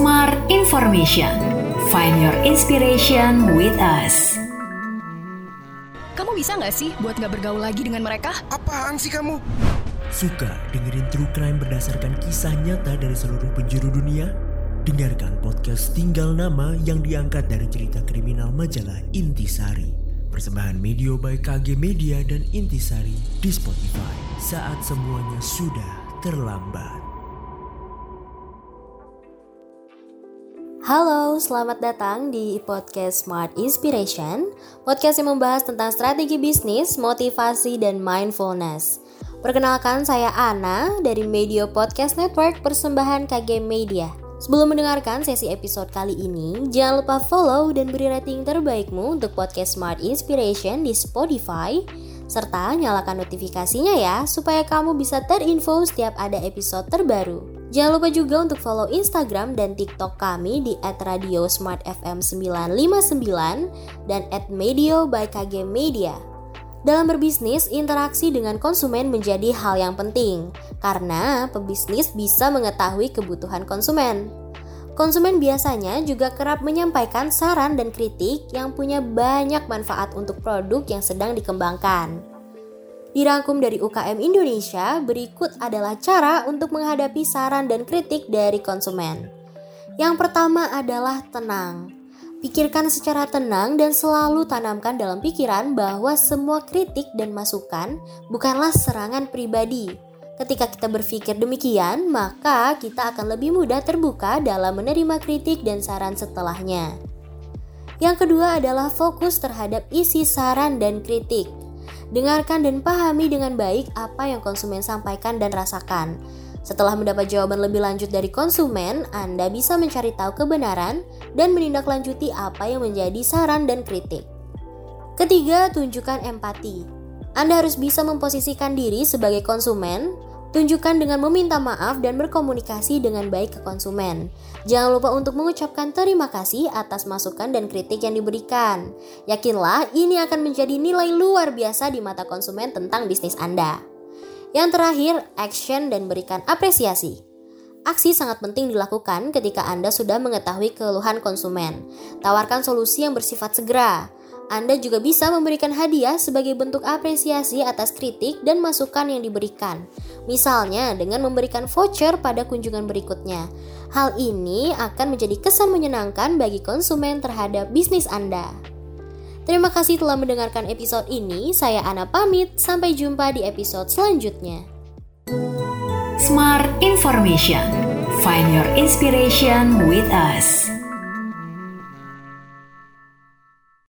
Smart Information. Find your inspiration with us. Kamu bisa nggak sih buat nggak bergaul lagi dengan mereka? Apaan sih kamu? Suka dengerin true crime berdasarkan kisah nyata dari seluruh penjuru dunia? Dengarkan podcast Tinggal Nama yang diangkat dari cerita kriminal majalah Intisari. Persembahan Media by KG Media dan Intisari di Spotify. Saat semuanya sudah terlambat. Halo, selamat datang di podcast Smart Inspiration, podcast yang membahas tentang strategi bisnis, motivasi, dan mindfulness. Perkenalkan, saya Ana dari Media Podcast Network persembahan KG Media. Sebelum mendengarkan sesi episode kali ini, jangan lupa follow dan beri rating terbaikmu untuk podcast Smart Inspiration di Spotify, serta nyalakan notifikasinya ya, supaya kamu bisa terinfo setiap ada episode terbaru. Jangan lupa juga untuk follow Instagram dan TikTok kami di @radiosmartfm959 dan @medio by KG Media. Dalam berbisnis, interaksi dengan konsumen menjadi hal yang penting karena pebisnis bisa mengetahui kebutuhan konsumen. Konsumen biasanya juga kerap menyampaikan saran dan kritik yang punya banyak manfaat untuk produk yang sedang dikembangkan. Dirangkum dari UKM Indonesia, berikut adalah cara untuk menghadapi saran dan kritik dari konsumen. Yang pertama adalah tenang. Pikirkan secara tenang dan selalu tanamkan dalam pikiran bahwa semua kritik dan masukan bukanlah serangan pribadi. Ketika kita berpikir demikian, maka kita akan lebih mudah terbuka dalam menerima kritik dan saran setelahnya. Yang kedua adalah fokus terhadap isi saran dan kritik. Dengarkan dan pahami dengan baik apa yang konsumen sampaikan dan rasakan. Setelah mendapat jawaban lebih lanjut dari konsumen, Anda bisa mencari tahu kebenaran dan menindaklanjuti apa yang menjadi saran dan kritik. Ketiga, tunjukkan empati. Anda harus bisa memposisikan diri sebagai konsumen, Tunjukkan dengan meminta maaf dan berkomunikasi dengan baik ke konsumen. Jangan lupa untuk mengucapkan terima kasih atas masukan dan kritik yang diberikan. Yakinlah ini akan menjadi nilai luar biasa di mata konsumen tentang bisnis Anda. Yang terakhir, action dan berikan apresiasi. Aksi sangat penting dilakukan ketika Anda sudah mengetahui keluhan konsumen. Tawarkan solusi yang bersifat segera. Anda juga bisa memberikan hadiah sebagai bentuk apresiasi atas kritik dan masukan yang diberikan. Misalnya dengan memberikan voucher pada kunjungan berikutnya. Hal ini akan menjadi kesan menyenangkan bagi konsumen terhadap bisnis Anda. Terima kasih telah mendengarkan episode ini. Saya Ana pamit. Sampai jumpa di episode selanjutnya. Smart Information. Find your inspiration with us.